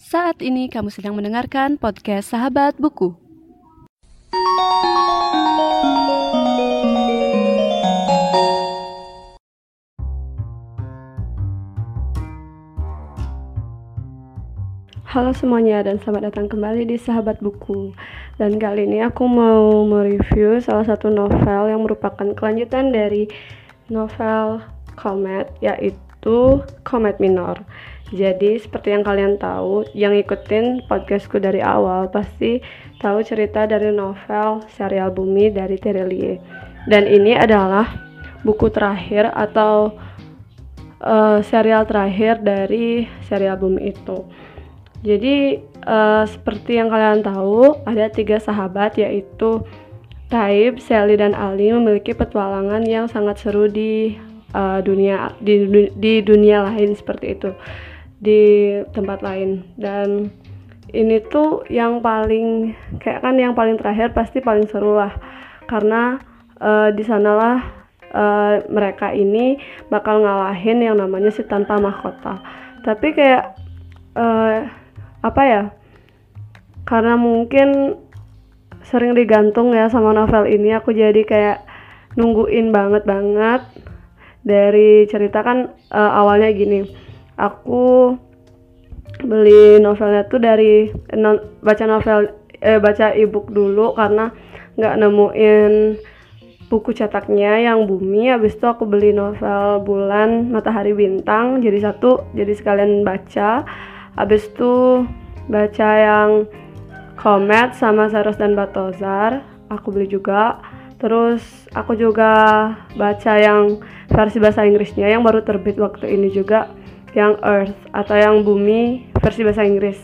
Saat ini kamu sedang mendengarkan podcast Sahabat Buku. Halo semuanya dan selamat datang kembali di Sahabat Buku Dan kali ini aku mau mereview salah satu novel yang merupakan kelanjutan dari novel Comet Yaitu Comet Minor Jadi seperti yang kalian tahu, yang ikutin podcastku dari awal Pasti tahu cerita dari novel serial Bumi dari Terelie Dan ini adalah buku terakhir atau uh, serial terakhir dari serial Bumi itu. Jadi uh, seperti yang kalian tahu, ada tiga sahabat yaitu Taib, Sally, dan Ali memiliki petualangan yang sangat seru di uh, dunia di, di dunia lain seperti itu di tempat lain. Dan ini tuh yang paling kayak kan yang paling terakhir pasti paling seru lah. Karena uh, di sanalah uh, mereka ini bakal ngalahin yang namanya si tanpa mahkota. Tapi kayak uh, apa ya karena mungkin sering digantung ya sama novel ini aku jadi kayak nungguin banget banget dari cerita kan uh, awalnya gini aku beli novelnya tuh dari non, baca novel eh, baca ebook dulu karena nggak nemuin buku cetaknya yang bumi. Habis itu aku beli novel bulan matahari bintang jadi satu jadi sekalian baca. Habis itu baca yang Comet sama Saros dan Batozar aku beli juga. Terus aku juga baca yang versi bahasa Inggrisnya yang baru terbit waktu ini juga yang Earth atau yang Bumi versi bahasa Inggris.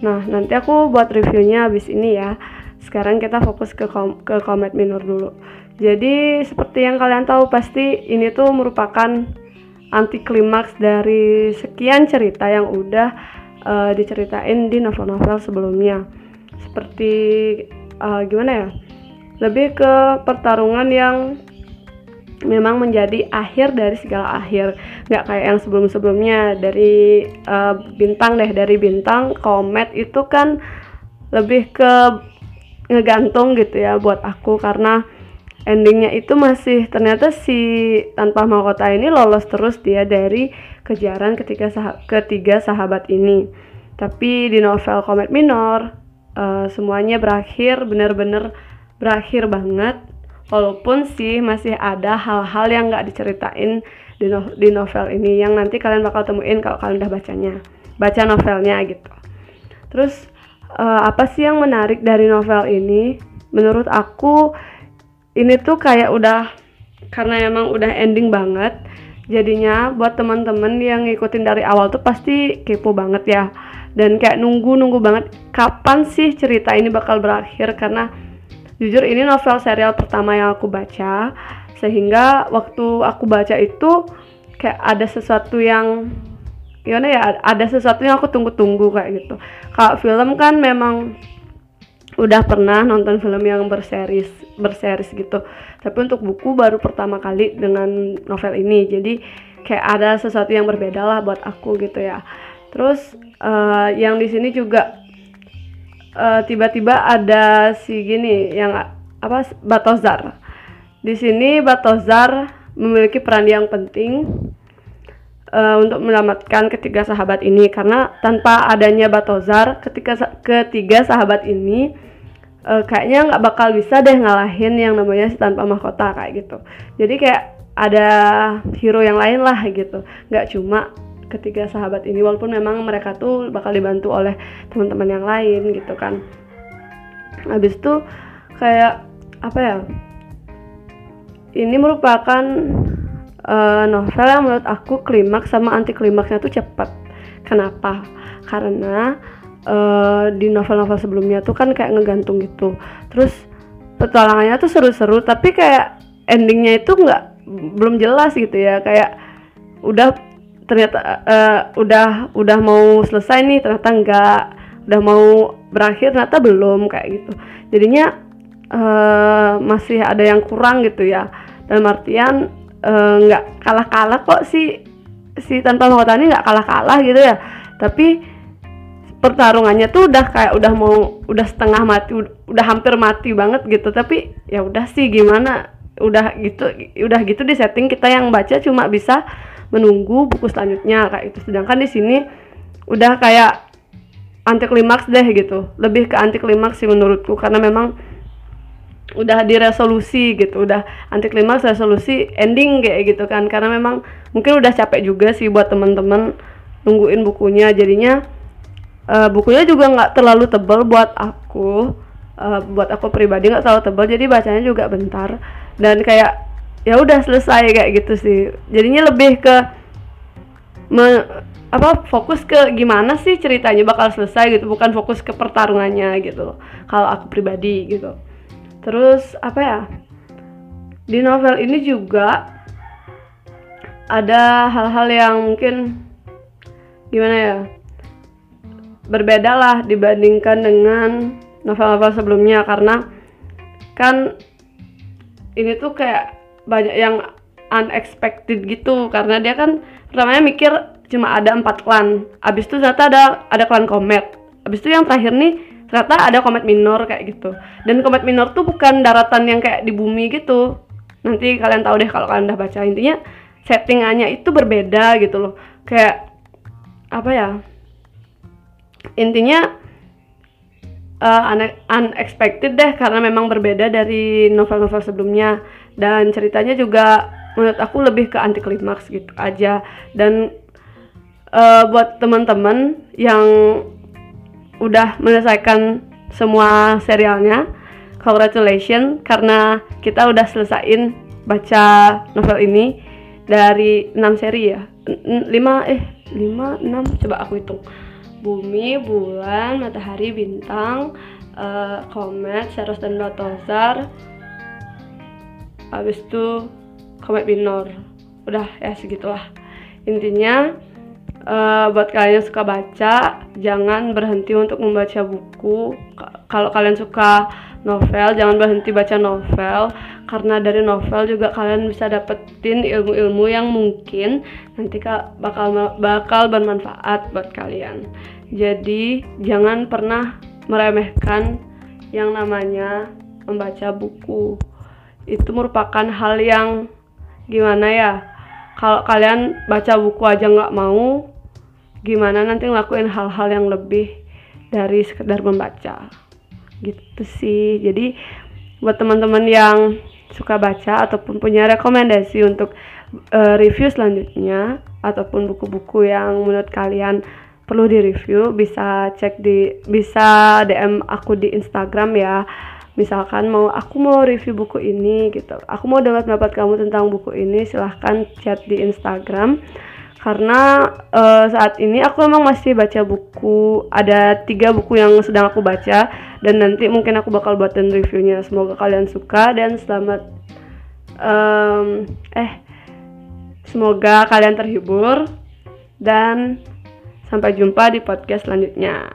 Nah nanti aku buat reviewnya habis ini ya. Sekarang kita fokus ke kom ke Comet Minor dulu. Jadi seperti yang kalian tahu pasti ini tuh merupakan anti klimaks dari sekian cerita yang udah uh, diceritain di novel-novel sebelumnya. Seperti uh, gimana ya? Lebih ke pertarungan yang memang menjadi akhir dari segala akhir. Nggak kayak yang sebelum-sebelumnya dari uh, bintang deh dari bintang komet itu kan lebih ke ngegantung gitu ya buat aku karena endingnya itu masih ternyata si tanpa mahkota ini lolos terus dia dari kejaran ketika sah ketiga sahabat ini. Tapi di novel Comet Minor uh, semuanya berakhir bener-bener berakhir banget walaupun sih masih ada hal-hal yang nggak diceritain di, no di novel ini yang nanti kalian bakal temuin kalau kalian udah bacanya baca novelnya gitu. Terus uh, apa sih yang menarik dari novel ini? Menurut aku ini tuh kayak udah karena emang udah ending banget jadinya buat teman-teman yang ngikutin dari awal tuh pasti kepo banget ya. Dan kayak nunggu-nunggu banget kapan sih cerita ini bakal berakhir? Karena jujur ini novel serial pertama yang aku baca sehingga waktu aku baca itu kayak ada sesuatu yang gimana ya ada sesuatu yang aku tunggu-tunggu kayak gitu. Kalau film kan memang udah pernah nonton film yang berseris berseris gitu. Tapi untuk buku baru pertama kali dengan novel ini. Jadi kayak ada sesuatu yang berbeda lah buat aku gitu ya. Terus uh, yang di sini juga uh, tiba-tiba ada si gini yang apa Batozar. Di sini Batozar memiliki peran yang penting uh, untuk menyelamatkan ketiga sahabat ini. Karena tanpa adanya Batozar ketika ketiga sahabat ini uh, kayaknya nggak bakal bisa deh ngalahin yang namanya si tanpa mahkota kayak gitu. Jadi kayak ada hero yang lain lah gitu. Nggak cuma ketiga sahabat ini walaupun memang mereka tuh bakal dibantu oleh teman-teman yang lain gitu kan. Habis itu kayak apa ya ini merupakan uh, novel yang menurut aku klimaks sama anti klimaksnya tuh cepat. Kenapa? Karena uh, di novel-novel sebelumnya tuh kan kayak ngegantung gitu. Terus petualangannya tuh seru-seru tapi kayak endingnya itu nggak belum jelas gitu ya. Kayak udah ternyata uh, udah udah mau selesai nih ternyata enggak udah mau berakhir ternyata belum kayak gitu. Jadinya uh, masih ada yang kurang gitu ya. Dalam artian nggak uh, kalah-kalah kok si si tanpa mahkota ini nggak kalah-kalah gitu ya. Tapi pertarungannya tuh udah kayak udah mau udah setengah mati udah hampir mati banget gitu. Tapi ya udah sih gimana? Udah gitu udah gitu di setting kita yang baca cuma bisa menunggu buku selanjutnya kayak itu sedangkan di sini udah kayak anti klimaks deh gitu. Lebih ke anti klimaks sih menurutku karena memang udah di resolusi gitu udah anti klimaks resolusi ending kayak gitu kan. Karena memang mungkin udah capek juga sih buat temen-temen nungguin bukunya. Jadinya uh, bukunya juga nggak terlalu tebal buat aku. Uh, buat aku pribadi nggak terlalu tebal jadi bacanya juga bentar. Dan kayak ya udah selesai kayak gitu sih. Jadinya lebih ke me, apa fokus ke gimana sih ceritanya bakal selesai gitu bukan fokus ke pertarungannya gitu kalau aku pribadi gitu. Terus apa ya di novel ini juga ada hal-hal yang mungkin gimana ya berbeda lah dibandingkan dengan novel-novel sebelumnya. Karena kan ini tuh kayak banyak yang unexpected gitu. Karena dia kan pertamanya mikir cuma ada empat klan. Abis itu ternyata ada ada klan komet. Abis itu yang terakhir nih ternyata ada komet minor kayak gitu. Dan komet minor tuh bukan daratan yang kayak di bumi gitu. Nanti kalian tahu deh kalau kalian udah baca. Intinya settingannya itu berbeda gitu loh. Kayak apa ya? Intinya uh, unexpected deh karena memang berbeda dari novel-novel sebelumnya dan ceritanya juga menurut aku lebih ke anti klimaks gitu aja dan uh, buat teman-teman yang udah menyelesaikan semua serialnya congratulations karena kita udah selesaiin baca novel ini dari 6 seri ya 5 eh 5 6 coba aku hitung bumi, bulan, matahari, bintang, uh, komet, Ceres dan Balthazar. Habis itu komet minor. Udah ya segitulah. Intinya uh, buat kalian yang suka baca, jangan berhenti untuk membaca buku. Kalau kalian suka novel, jangan berhenti baca novel karena dari novel juga kalian bisa dapetin ilmu-ilmu yang mungkin nanti bakal bakal bermanfaat buat kalian. Jadi jangan pernah meremehkan yang namanya membaca buku. Itu merupakan hal yang gimana ya? Kalau kalian baca buku aja nggak mau, gimana nanti ngelakuin hal-hal yang lebih dari sekedar membaca gitu sih jadi buat teman-teman yang suka baca ataupun punya rekomendasi untuk uh, review selanjutnya ataupun buku-buku yang menurut kalian perlu di review bisa cek di bisa DM aku di Instagram ya misalkan mau aku mau review buku ini gitu. Aku mau dengar pendapat kamu tentang buku ini silahkan chat di Instagram. Karena uh, saat ini aku memang masih baca buku ada tiga buku yang sedang aku baca dan nanti mungkin aku bakal buatin reviewnya. Semoga kalian suka dan selamat um, eh semoga kalian terhibur dan sampai jumpa di podcast selanjutnya.